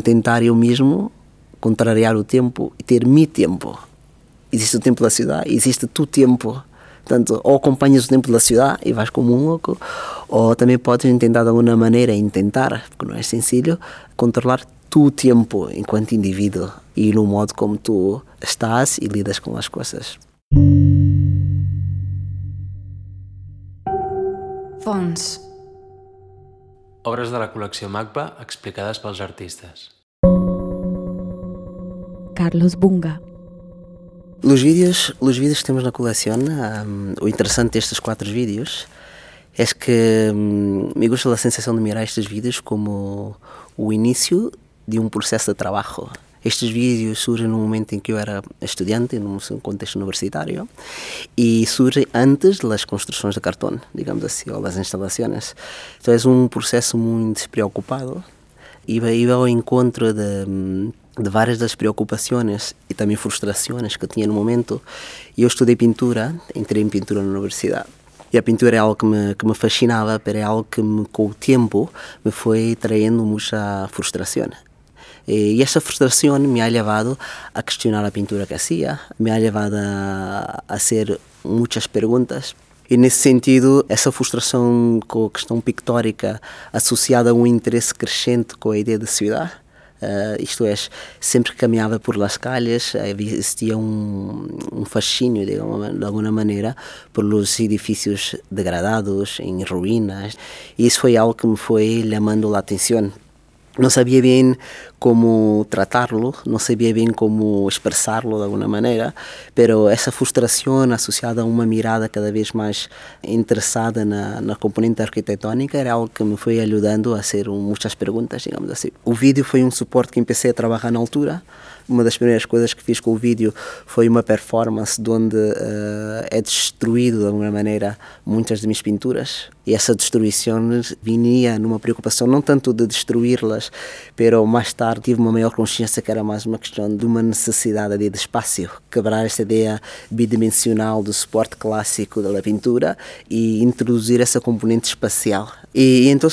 tentar eu mesmo contrariar o tempo e ter meu tempo. Existe o tempo da cidade, existe tu tempo. Portanto, ou acompanhas o tempo da cidade e vais como um louco, ou também podes tentar de alguma maneira, tentar, porque não é sencillo, controlar tu tempo enquanto indivíduo e no modo como tu estás e lidas com as coisas. Fons. Obres de la col·lecció MACBA explicades pels artistes. Carlos Bunga. Os vídeos, os vídeos que temos na coleção, um, o interessante destes quatro vídeos é que um, me gusta a sensação de mirar estes vídeos como o início de um processo de trabalho. Estes vídeos surgem no momento em que eu era estudante, num contexto universitário, e surgem antes das construções de cartão, digamos assim, ou das instalações. Então é um processo muito despreocupado e vai ao encontro de de várias das preocupações e também frustrações que tinha no momento. E eu estudei pintura, entrei em pintura na universidade. E a pintura é algo que me, que me fascinava, mas é algo que me, com o tempo me foi traindo muita frustração. E essa frustração me ha levado a questionar a pintura que hacía, me ha levado a, hacer muitas perguntas. E nesse sentido, essa frustração com a questão pictórica associada a um interesse crescente com a ideia de cidade, Uh, isto é, sempre que caminhava por las calles existia um, um fascínio, alguma, de alguma maneira, pelos edifícios degradados, em ruínas, e isso foi algo que me foi chamando a atenção não sabia bem como tratá-lo, não sabia bem como expressá-lo de alguma maneira, pero essa frustração associada a uma mirada cada vez mais interessada na, na componente arquitetônica era algo que me foi ajudando a fazer muitas perguntas, digamos assim. O vídeo foi um suporte que comecei a trabalhar na altura, uma das primeiras coisas que fiz com o vídeo foi uma performance onde uh, é destruído de alguma maneira muitas de minhas pinturas e essa destruição vinha numa preocupação não tanto de destruí-las, pero mais tarde tive uma maior consciência que era mais uma questão de uma necessidade de espaço, quebrar esta ideia bidimensional do suporte clássico da pintura e introduzir essa componente espacial. E, e então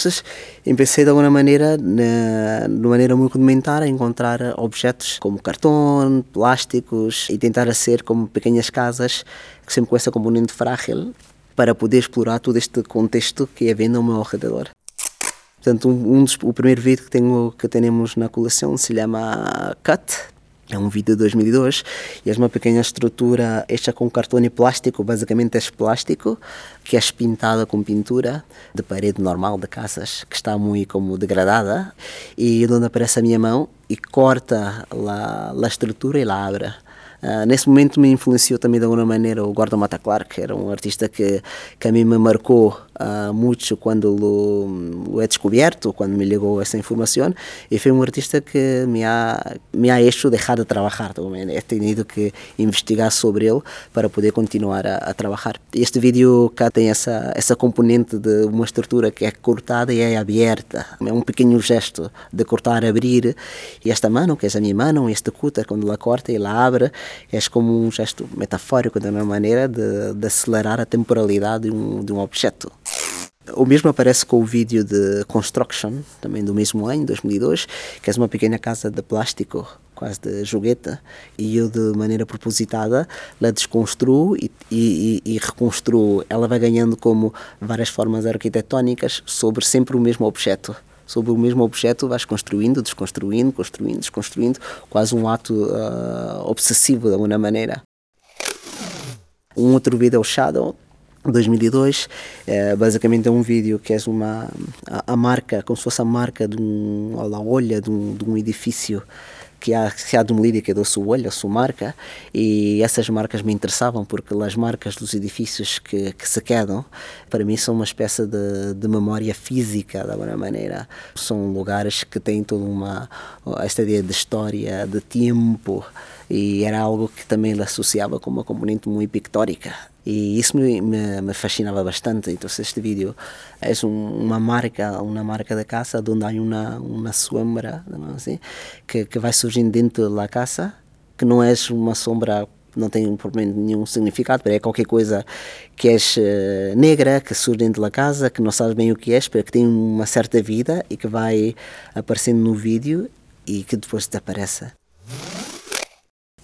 comecei de alguma maneira, na, de maneira muito rudimentar, a encontrar objetos como cartão, plásticos e tentar ser como pequenas casas, sempre com essa componente frágil, para poder explorar todo este contexto que é vendo ao meu redor. Portanto, um, um dos, o primeiro vídeo que, tenho, que temos na coleção se chama Cut, é um vídeo de 2002 e é uma pequena estrutura feita com cartão e plástico, basicamente é plástico, que é pintada com pintura de parede normal de casas, que está muito como degradada, e onde aparece a minha mão e corta a, a estrutura e a abre. Uh, nesse momento me influenciou também de alguma maneira o Gordon Mata Clark, que era um artista que, que a mim me marcou uh, muito quando o, o é descoberto, quando me ligou essa informação, e foi um artista que me ha, me ha hecho deixar de trabalhar, também. he tenido que investigar sobre ele para poder continuar a, a trabalhar. Este vídeo cá tem essa, essa componente de uma estrutura que é cortada e é aberta, é um pequeno gesto de cortar, abrir, e esta mão, que é a minha mão, este cutter, quando ela corta e ela abre, é como um gesto metafórico, de uma maneira de, de acelerar a temporalidade de um, de um objeto. O mesmo aparece com o vídeo de Construction, também do mesmo ano, 2002, que é uma pequena casa de plástico, quase de jogueta, e eu, de maneira propositada, la desconstruo e, e, e reconstruo. Ela vai ganhando como várias formas arquitetónicas sobre sempre o mesmo objeto sobre o mesmo objeto vais construindo, desconstruindo, construindo, desconstruindo, quase um ato uh, obsessivo de alguma maneira. Um outro vídeo é o Shadow, 2002, é, basicamente é um vídeo que é uma a, a, marca, como se fosse a marca de um, a olha de um, de um edifício que há, que há de uma é da sua olho, a sua marca, e essas marcas me interessavam porque as marcas dos edifícios que, que se quedam, para mim, são uma espécie de, de memória física, de alguma maneira. São lugares que têm toda uma esta ideia de história, de tempo, e era algo que também ele associava com uma componente muito pictórica e isso me, me, me fascinava bastante. Então este vídeo é um, uma marca, uma marca da casa onde há uma uma sombra, assim, que que vai surgindo dentro da casa, que não é uma sombra não tem provavelmente nenhum significado, é qualquer coisa que é uh, negra, que surge dentro da casa, que não sabes bem o que é, para que tem uma certa vida e que vai aparecendo no vídeo e que depois desaparece.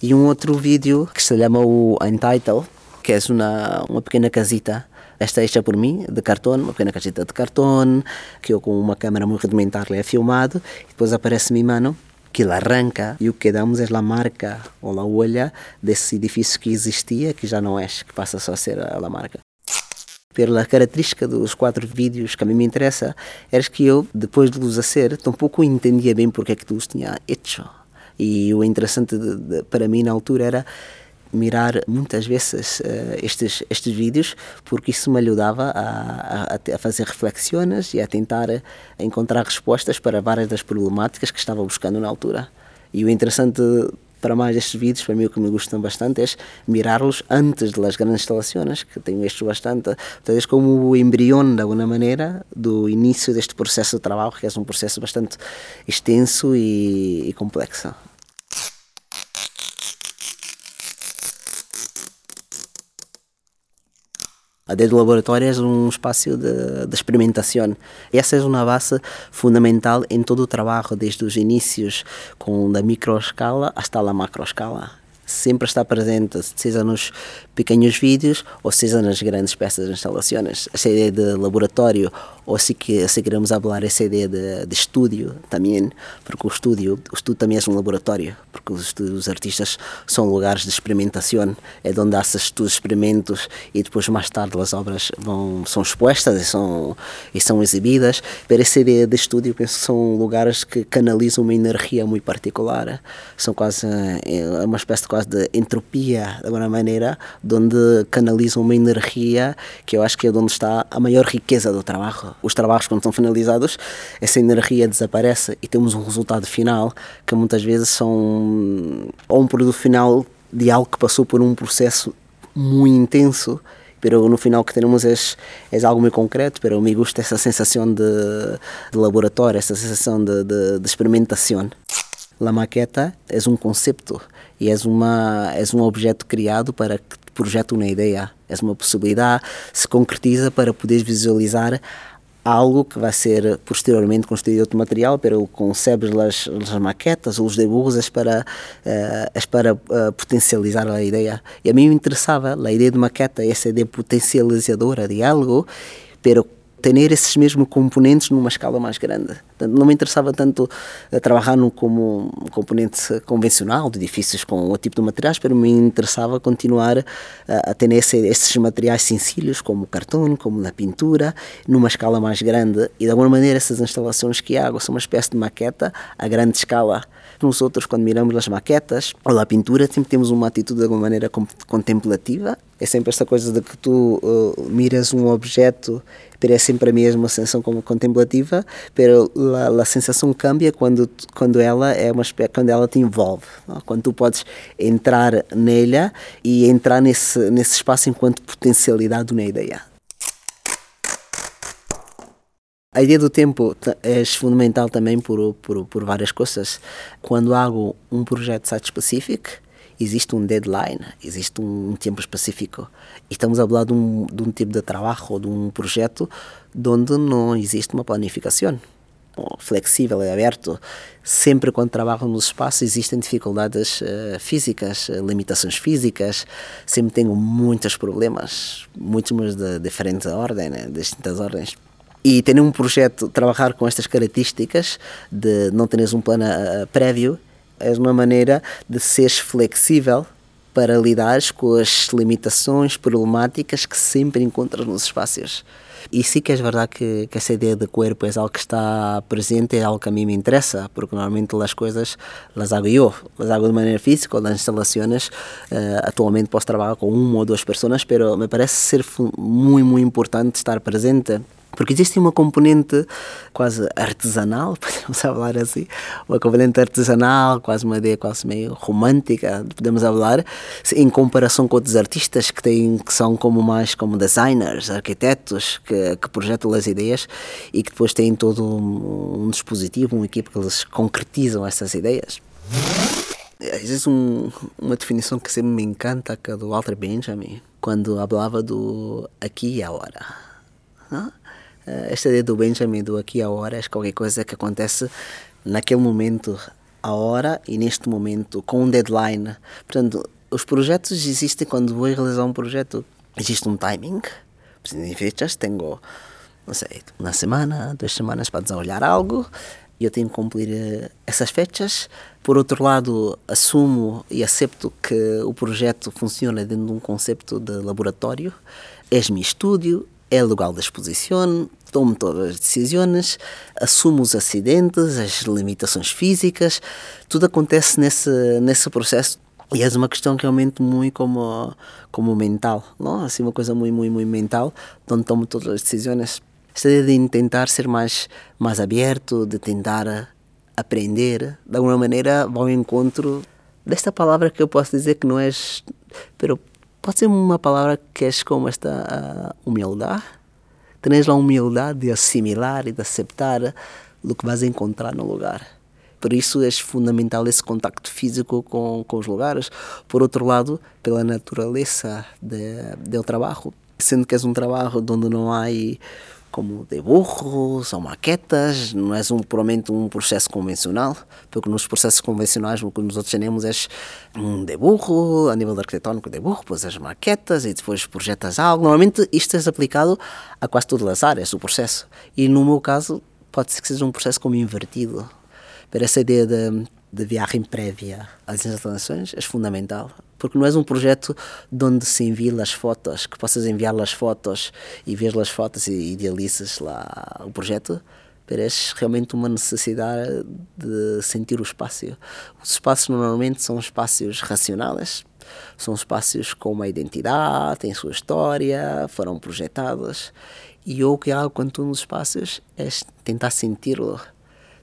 E um outro vídeo que se chama o Untitled, que é uma, uma pequena casita. Esta é hecha por mim, de cartão, uma pequena casita de cartão, que eu com uma câmera muito rudimentar lhe é filmado, e depois aparece minha mano, que ele arranca. E o que damos é a marca ou a olha desse edifício que existia, que já não é, que passa só a ser a, marca. Pela característica dos quatro vídeos que a mim me interessa, era que eu, depois de los ser, tampouco entendia bem porque é que tu os tinha hecho. E o interessante de, de, para mim na altura era mirar muitas vezes uh, estes, estes vídeos, porque isso me ajudava a, a, a, fazer reflexões e a tentar encontrar respostas para várias das problemáticas que estava buscando na altura. E o interessante para mais estes vídeos, para mim o que me gostam bastante é mirá-los antes das grandes instalações, que tenho visto bastante, talvez como o embrião, de alguma maneira, do início deste processo de trabalho, que é um processo bastante extenso e, e complexo. Desde o laboratório é um espaço de, de, experimentação. Essa é uma base fundamental em todo o trabalho, desde os inícios com da microescala até a macroescala sempre está presente, seja nos pequenos vídeos ou seja nas grandes peças de instalações. Essa ideia de laboratório, ou se, que, se queremos falar essa ideia de, de estúdio também, porque o estúdio, o estúdio também é um laboratório, porque os, os artistas são lugares de experimentação, é onde há esses experimentos e depois mais tarde as obras vão, são expostas e são, e são exibidas. Para essa ideia de estúdio, penso que são lugares que canalizam uma energia muito particular, são quase é uma espécie de quase de entropia, de alguma maneira, onde canalizam uma energia que eu acho que é onde está a maior riqueza do trabalho. Os trabalhos, quando são finalizados, essa energia desaparece e temos um resultado final que muitas vezes são ou um produto final de algo que passou por um processo muito intenso pero no final que temos é, é algo muito concreto, pero me gusta essa sensação de, de laboratório, essa sensação de, de, de experimentação. A maqueta é um conceito e és, uma, és um objeto criado para que projete uma ideia, és uma possibilidade, se concretiza para poderes visualizar algo que vai ser posteriormente construído outro material, pero concebes as, as maquetas ou os dibujos para, uh, para uh, potencializar a ideia. E a mim me interessava a ideia de maqueta, essa ideia potencializadora de algo, pero ter esses mesmos componentes numa escala mais grande. não me interessava tanto uh, trabalhar no, como um componente convencional de edifícios com o tipo de materiais, mas me interessava continuar uh, a ter esse, esses materiais sensílios, como o cartão, como a pintura, numa escala mais grande. E de alguma maneira, essas instalações que hago são uma espécie de maqueta a grande escala. Nós outros, quando miramos as maquetas ou a pintura, sempre temos uma atitude de alguma maneira contemplativa é sempre esta coisa de que tu uh, miras um objeto, é sempre a mesma sensação como contemplativa, pero a, sensação cambia quando quando ela é uma quando ela te envolve, não? quando tu podes entrar nela e entrar nesse nesse espaço enquanto potencialidade de uma ideia. A ideia do tempo é fundamental também por, por, por várias coisas. Quando hago um projeto site específico, existe um deadline, existe um tempo específico. Estamos a falar de um, de um tipo de trabalho ou de um projeto onde não existe uma planificação flexível e aberto. Sempre quando trabalho no espaço existem dificuldades uh, físicas, uh, limitações físicas, sempre tenho muitos problemas, muitos de diferentes ordens, né, distintas ordens. E ter um projeto, trabalhar com estas características de não teres um plano uh, prévio, és uma maneira de seres flexível para lidares com as limitações problemáticas que sempre encontras nos espaços. E sim que é verdade que, que, essa ideia de corpo é algo que está presente, é algo que a mim me interessa, porque normalmente as coisas las hago eu, las hago de maneira física, nas instalações, uh, atualmente posso trabalhar com uma ou duas pessoas, mas me parece ser muito, muito importante estar presente porque existe uma componente quase artesanal, podemos falar assim, uma componente artesanal, quase uma ideia quase meio romântica, podemos falar, em comparação com outros artistas que têm que são como mais como designers, arquitetos que, que projetam as ideias e que depois têm todo um, um dispositivo, uma equipe que eles concretizam essas ideias. Existe um, uma definição que sempre me encanta, que é do Walter Benjamin, quando falava do aqui e agora. Não? Eh, esta ideia do Benjamin, do aqui a hora, é qualquer coisa que acontece naquele momento hora e neste momento, com um deadline. Portanto, os projetos existem quando vou realizar um projeto, existe um timing, em fechas, tenho, não sei, uma semana, duas semanas para desenvolver algo e eu tenho que cumprir eh, essas fechas. Por outro lado, assumo e aceito que o projeto funciona dentro de um conceito de laboratório. É meu estúdio, é lugar da exposição, tomo todas as decisões, assumo os acidentes, as limitações físicas, tudo acontece nesse, nesse processo e é uma questão realmente muito como, como mental, não? Assim, uma coisa muito, muito, muito mental, onde tomo todas as decisões. Esta ideia de tentar ser mais, mais aberto, de tentar aprender, de alguma maneira, vai ao encontro desta palavra que eu posso dizer que não é. Pero pode ser uma palavra que é como esta uh, humildade. Tens a humildade de assimilar e de aceitar o que vais encontrar no lugar. Por isso é fundamental esse contacto físico com, com os lugares. Por outro lado, pela natureza do trabalho, sendo que é um trabalho onde não há como dibujos ou maquetas, não é um, puramente um processo convencional, porque nos processos convencionais o que nós temos é um dibujo, a nível arquitetônico dibujo, depois as maquetas e depois projetas algo. Normalmente isto é aplicado a quase todas as áreas do processo. E no meu caso pode ser que seja um processo como invertido. Para essa ideia de, de viagem prévia às instalações é fundamental porque não é um projeto de onde se envia as fotos, que possas enviar as fotos e ver as fotos e idealizas lá o projeto, parece realmente uma necessidade de sentir o espaço. Os espaços normalmente são espaços racionais, são espaços com uma identidade, têm sua história, foram projetados. E o que hago com todos os espaços é tentar senti-lo,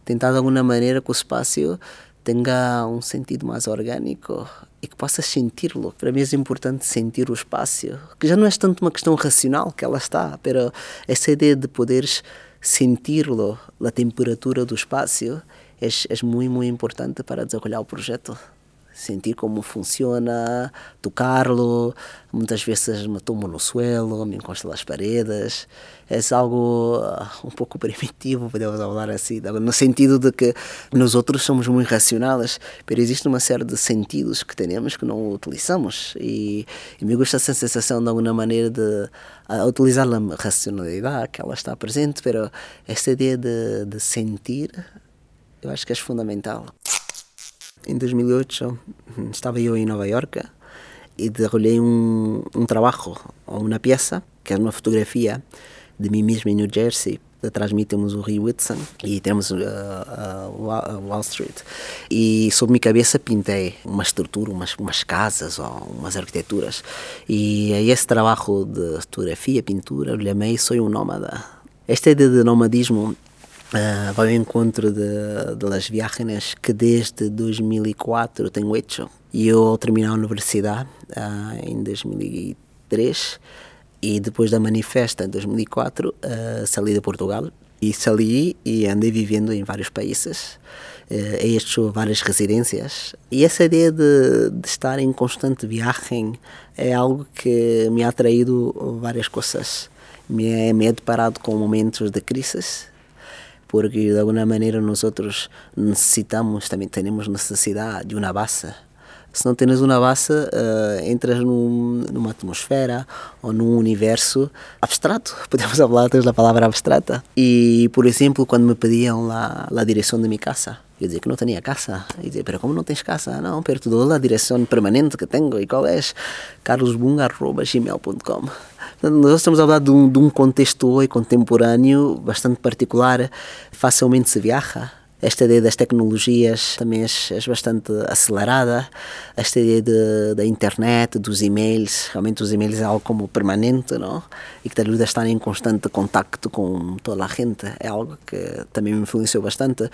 tentar de alguma maneira que o espaço tenha um sentido mais orgânico e que possas senti-lo. Para mim é importante sentir o espaço, que já não é tanto uma questão racional que ela está, mas essa ideia de poderes sentir-lo, a temperatura do espaço, é, é muito, muito importante para desenvolver o projeto sentir como funciona, tocar-lo. Muitas vezes me tomo no suelo, me encosto nas paredes. É algo ah, um pouco primitivo, podemos falar assim, no sentido de que nós outros somos muito racionais, mas existe uma série de sentidos que temos que não utilizamos. E, e me gusta essa sensação de alguma maneira de utilizar a racionalidade que ela está presente, mas esta ideia de, de sentir, eu acho que é fundamental. Em 2008 estava eu em Nova York e desenvolvi um, trabalho, uma peça, que é uma fotografia de mim mesmo em New Jersey. Atrás de mim temos o Rio Hudson e temos uh, uh, Wall Street. E sobre minha cabeça pintei uma estrutura, umas, umas casas ou umas arquiteturas. E a esse trabalho de fotografia, pintura, eu chamei Sou um Nómada. Esta ideia de nomadismo Uh, vai ao encontro de, de las viagens que desde 2004 tenho hecho. E eu, ao terminar a universidade, uh, em 2003, e depois da manifesta, em 2004, uh, saí de Portugal e saí e andei vivendo em vários países. Uh, he hecho várias residências. E essa ideia de, de estar em constante viagem é algo que me ha traído várias coisas. Me, me he deparado com momentos de crise porque de alguma maneira nós necessitamos, também temos necessidade de uma base. Se não tens uma base, uh, entras num, numa atmosfera ou num universo abstrato, podemos falar da palavra abstrata. E, por exemplo, quando me pediam lá, a direção de minha casa, eu dizia que não tinha casa. E dizia, pero como não tens casa? Não, perto da direção permanente que tenho. E qual é? carlosbunga.gmail.com nós estamos a falar de um, de um contexto contemporâneo bastante particular, facilmente se viaja. Esta ideia das tecnologias também é, bastante acelerada. Esta ideia de, da internet, dos e-mails, realmente os e-mails é algo como permanente, não? E que te ajuda a estar em constante contacto com toda a gente. É algo que também me influenciou bastante.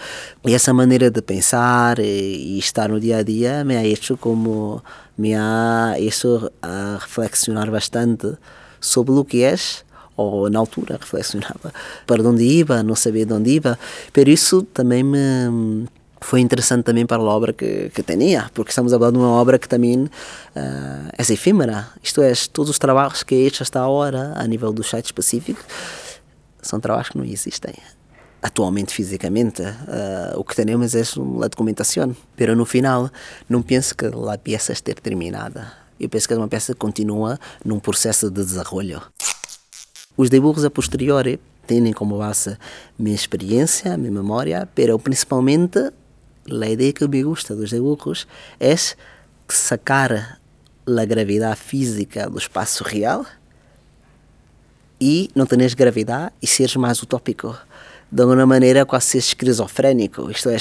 E essa maneira de pensar e, e estar no dia a dia me ha hecho como me ha hecho a reflexionar bastante sobre o que és, ou na altura reflexionava para onde ia, não sabia de onde ia, por isso também me foi interessante também para a obra que, que tinha, porque estamos a falar de uma obra que também uh, é efímera, isto é, todos os trabalhos que é hecho hasta agora, a nível do site específico, são trabalhos que não existem. atualmente fisicamente. Uh, o que temos é a documentação. Pero no final, não penso que a peça esteja terminada. Eu penso que é uma peça continua num processo de desenvolvimento. Os dibujos a posteriori têm como base minha experiência, minha memória, pero principalmente a ideia que me gusta dos dibujos é sacar a gravidade física do espaço real e não teres gravidade e seres mais utópico. De alguma maneira quase esquizofrénico, isto é,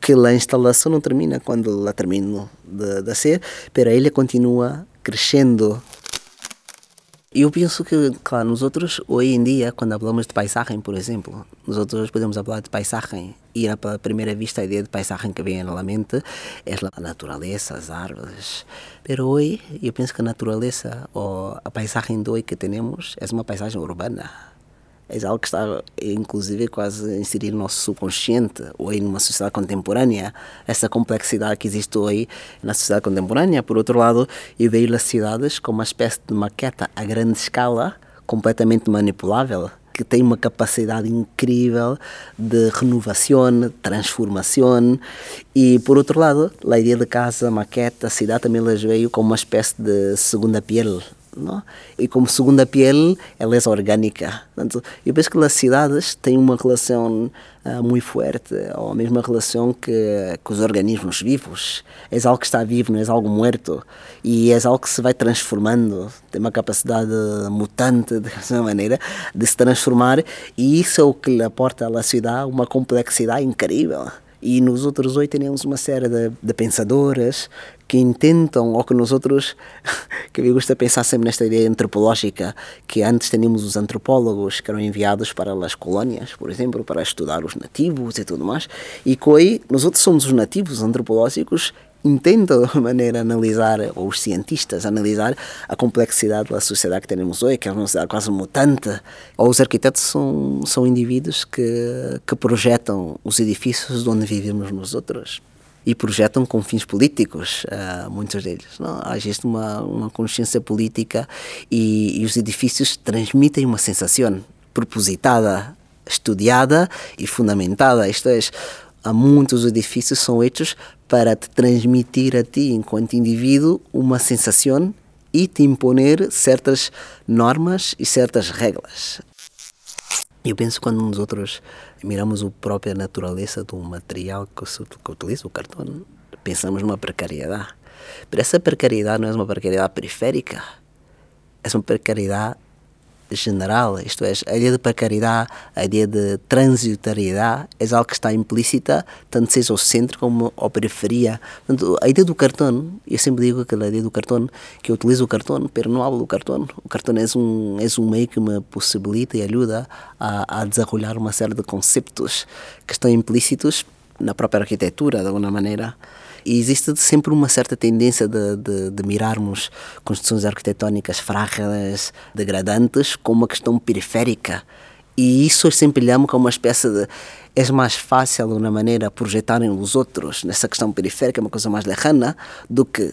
que a instalação não termina quando ela termina de, de ser, mas ele continua crescendo eu penso que, claro, nós outros, hoje em dia, quando falamos de paisagem, por exemplo, nós outros podemos falar de paisagem e, a primeira vista, a ideia de paisagem que vem na mente é a natureza, as árvores. Mas hoje, eu penso que a natureza, ou a paisagem de hoje que temos, é uma paisagem urbana é algo que está, inclusive, quase a inserir no nosso subconsciente, hoje numa sociedade contemporânea, essa complexidade que existe hoje na sociedade contemporânea. Por outro lado, eu vejo as cidades como uma espécie de maqueta a grande escala, completamente manipulável, que tem uma capacidade incrível de renovação, transformação e por outro lado, a ideia de casa, maqueta, cidade também las veio como uma espécie de segunda pele, não? E como segunda pele, ela é orgânica. Portanto, eu penso que as cidades têm uma relação uh, muito forte, ou a mesma relação que, que os organismos vivos. É algo que está vivo, não é algo morto. E é algo que se vai transformando, tem uma capacidade mutante, de alguma maneira, de se transformar. E isso é o que lhe aporta à cidade uma complexidade incrível. E nos outros oito temos uma série de, de pensadoras que intentam, ou que nós outros, que me gusta pensar sempre nesta ideia antropológica, que antes tínhamos os antropólogos que eram enviados para as colónias, por exemplo, para estudar os nativos e tudo mais, e que hoje nós outros somos os nativos antropológicos intentam de maneira analisar, ou os cientistas analisar a complexidade da sociedade que temos hoje, que é uma sociedade quase mutante. Ou os arquitetos são, são indivíduos que, que projetam os edifícios de onde vivemos nós outros e projetam com fins políticos, uh, muitos deles. Não? Existe uma, uma consciência política e, e os edifícios transmitem uma sensação propositada, estudada e fundamentada. Isto é, há muitos edifícios são feitos para te transmitir a ti, enquanto indivíduo, uma sensação e te imponer certas normas e certas regras. Eu penso quando nós outros miramos a própria natureza do material que se utiliza, o cartão, pensamos numa precariedade. Mas essa precariedade não é uma precariedade periférica, é uma precariedade general, isto é, a ideia de precariedade, a ideia de transitoriedade é algo que está implícita, tanto seja ao centro como à periferia. Portanto, a ideia do cartão, eu sempre digo que a ideia do cartão, que eu utilizo o cartão, mas não hablo do cartão. O cartão é um, é um meio que me possibilita e ajuda a, a desenvolver uma série de conceitos que estão implícitos na própria arquitetura, de alguma maneira. E existe sempre uma certa tendência de, de, de mirarmos construções arquitetónicas frágeis, degradantes, como uma questão periférica. E isso sempre olhamos como uma espécie de. É mais fácil, de alguma maneira, projetarem os outros nessa questão periférica, uma coisa mais lejana, do que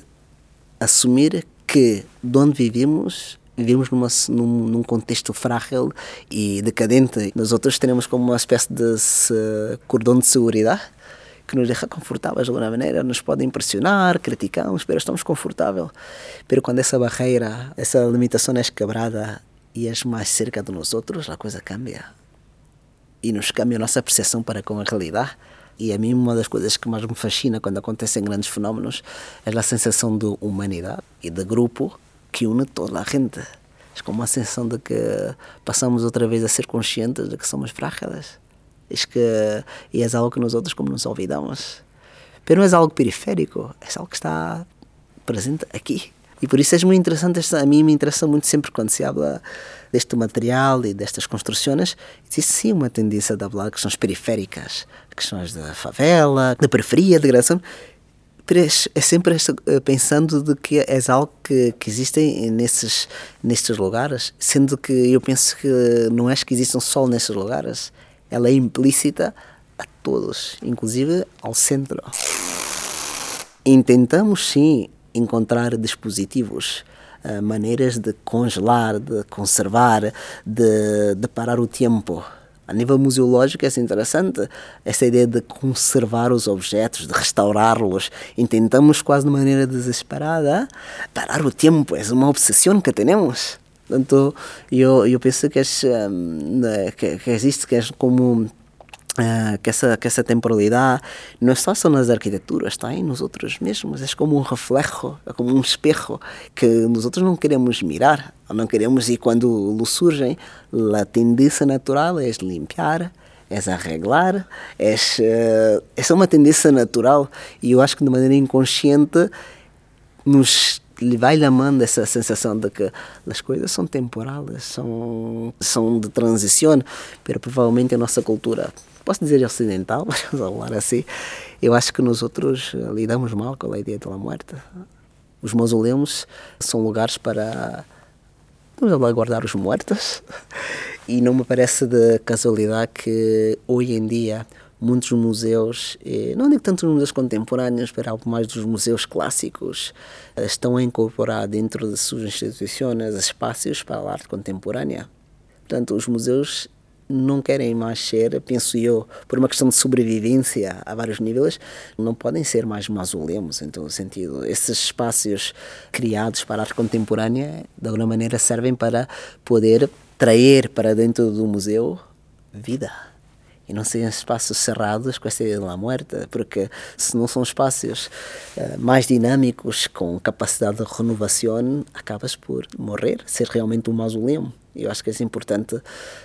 assumir que de onde vivemos vivemos numa, num, num, contexto frágil e decadente. Nós outros teremos como uma espécie de cordão de segurança que nos deixa confortáveis de alguma maneira, nos pode impressionar, criticamos, mas estamos confortáveis. Mas quando essa barreira, essa limitação é quebrada e és mais cerca de nós outros, a coisa cambia. E nos cambia a nossa percepção para com a realidade. E a mim, uma das coisas que mais me fascina quando acontecem grandes fenómenos é a sensação de humanidade e de grupo que une toda a gente. É como a sensação de que passamos outra vez a ser conscientes de que somos frágeis es que é algo que nós outros como nos olvidamos. Mas não é algo periférico, é algo que está presente aqui. E por isso é muito interessante, a mim me interessa muito sempre quando se habla deste material e destas construções, existe sim uma tendência de falar questões periféricas, questões da favela, da periferia, de graça, é sempre eh, pensando de que é algo que, que existe nesses, nestes lugares, sendo que eu penso que não é que existam só nesses lugares, ela é implícita a todos, inclusive ao centro. Intentamos sim encontrar dispositivos, uh, maneiras de congelar, de conservar, de, de parar o tempo. A nível museológico é interessante essa ideia de conservar os objetos, de restaurá-los. Intentamos quase de maneira desesperada parar o tempo, é uma obsessão que temos. Portanto, eu, eu penso que, é, que, que existe que é como Uh, que, essa, que essa temporalidade não é só, nas arquiteturas, está em nos outros mesmos, é como um reflexo, é como um espelho que nós outros não queremos mirar, não queremos, e quando surgem, a tendência natural é limpar, é arreglar, é, uh, essa é uma tendência natural e eu acho que de maneira inconsciente nos vai chamando essa sensação de que as coisas são temporais, são, são de transição, mas provavelmente a nossa cultura posso dizer ocidental, vamos falar assim, eu acho que nós outros eh, lidamos mal com a ideia da morte. Os mausoléus são lugares para vamos guardar os mortos e não me parece de casualidade que hoje em dia muitos museus, não digo tanto museus contemporâneos, mas algo mais dos museus clássicos, eh, estão a incorporar dentro de suas instituições espaços para a arte contemporânea. Portanto, os museus não querem mais ser, penso eu, por uma questão de sobrevivência a vários níveis, não podem ser mais mausoleus, em todo sentido. Esses espaços criados para a arte contemporânea, de alguma maneira, servem para poder trazer para dentro do museu vida e não sejam espaços cerrados com essa ideia de la muerta, porque se não são espaços uh, mais dinâmicos, com capacidade de renovação, acabas por morrer, ser realmente um mausoléu. Eu acho que é importante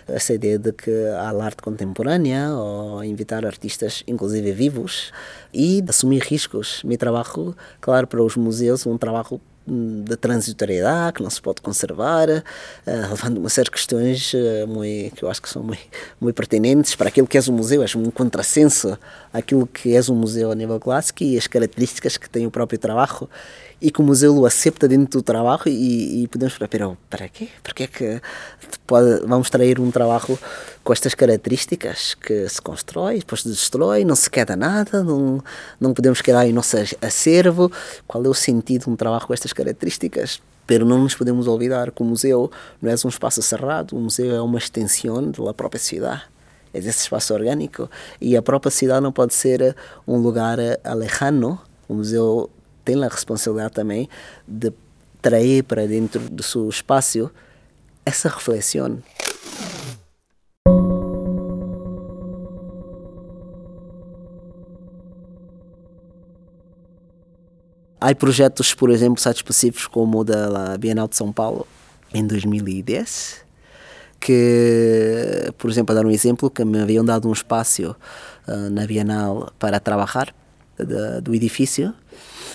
essa ideia de que há arte contemporânea ou invitar artistas, inclusive vivos, e assumir riscos. Meu trabalho, claro, para os museus, um trabalho de transitoriedade que não se pode conservar, uh, levando uma série de questões uh, muito, que eu acho que são muito, muito pertinentes para aquilo que é o museu, é um contrassenso àquilo que é um museu a nível clássico e as características que tem o próprio trabalho e que o museu o aceita dentro do trabalho e, e podemos falar, pero, para quê? Porque é que pode, vamos trair um trabalho com estas características que se constrói, depois destrói, não se queda nada, não, não podemos quedar em nosso acervo. Qual é o sentido de um trabalho com estas características? Pero não nos podemos olvidar que o museu não é um espaço cerrado, o museu é uma extensão da própria cidade é esse espaço orgânico e a própria cidade não pode ser um lugar alejano. O museu tem a responsabilidade também de trazer para dentro do seu espaço essa reflexão. Há projetos, por exemplo, específicos como o da Bienal de São Paulo, em 2010, que, por exemplo, a dar um exemplo, que me haviam dado um espaço uh, na Bienal para trabalhar do edifício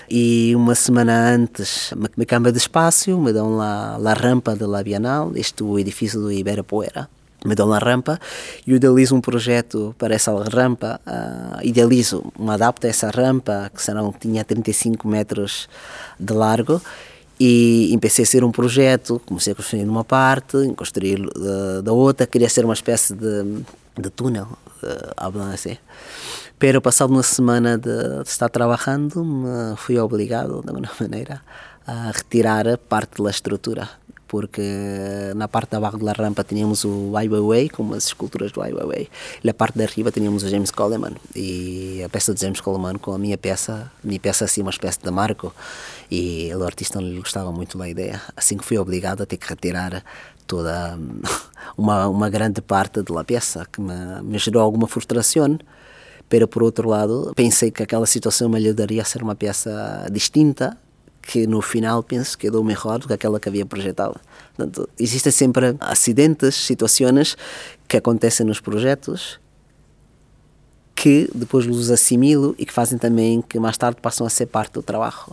e uma semana antes me cambia de espaço, me dão lá a rampa da Bienal, este o edifício do Ibirapuera, me dão a rampa e idealizo um projeto para essa rampa, uh, idealizo, me adapto a essa rampa que serão, tinha 35 metros de largo e empecei a ser um projeto, comecei a construir numa parte, construir uh, da outra, queria ser uma espécie de, de túnel, uh, assim. Pero passado uma semana de, de estar trabalhando, fui obrigado, de alguma maneira, a retirar parte da estrutura porque na parte da barra da rampa tínhamos o Ai Weiwei, com as esculturas do Ai Weiwei, e na parte da riba tínhamos o James Coleman, e a peça de James Coleman com a minha peça, minha peça assim, uma espécie de marco, e o artista não lhe gostava muito da ideia, assim que fui obrigado a ter que retirar toda uma, uma grande parte da peça, que me, me gerou alguma frustração, pero por outro lado pensei que aquela situação me ajudaria a ser uma peça distinta que no final penso que quedou melhor do que aquela que havia projetado. Portanto, existem sempre acidentes, situações que acontecem nos projetos que depois os assimilo e que fazem também que mais tarde passam a ser parte do trabalho.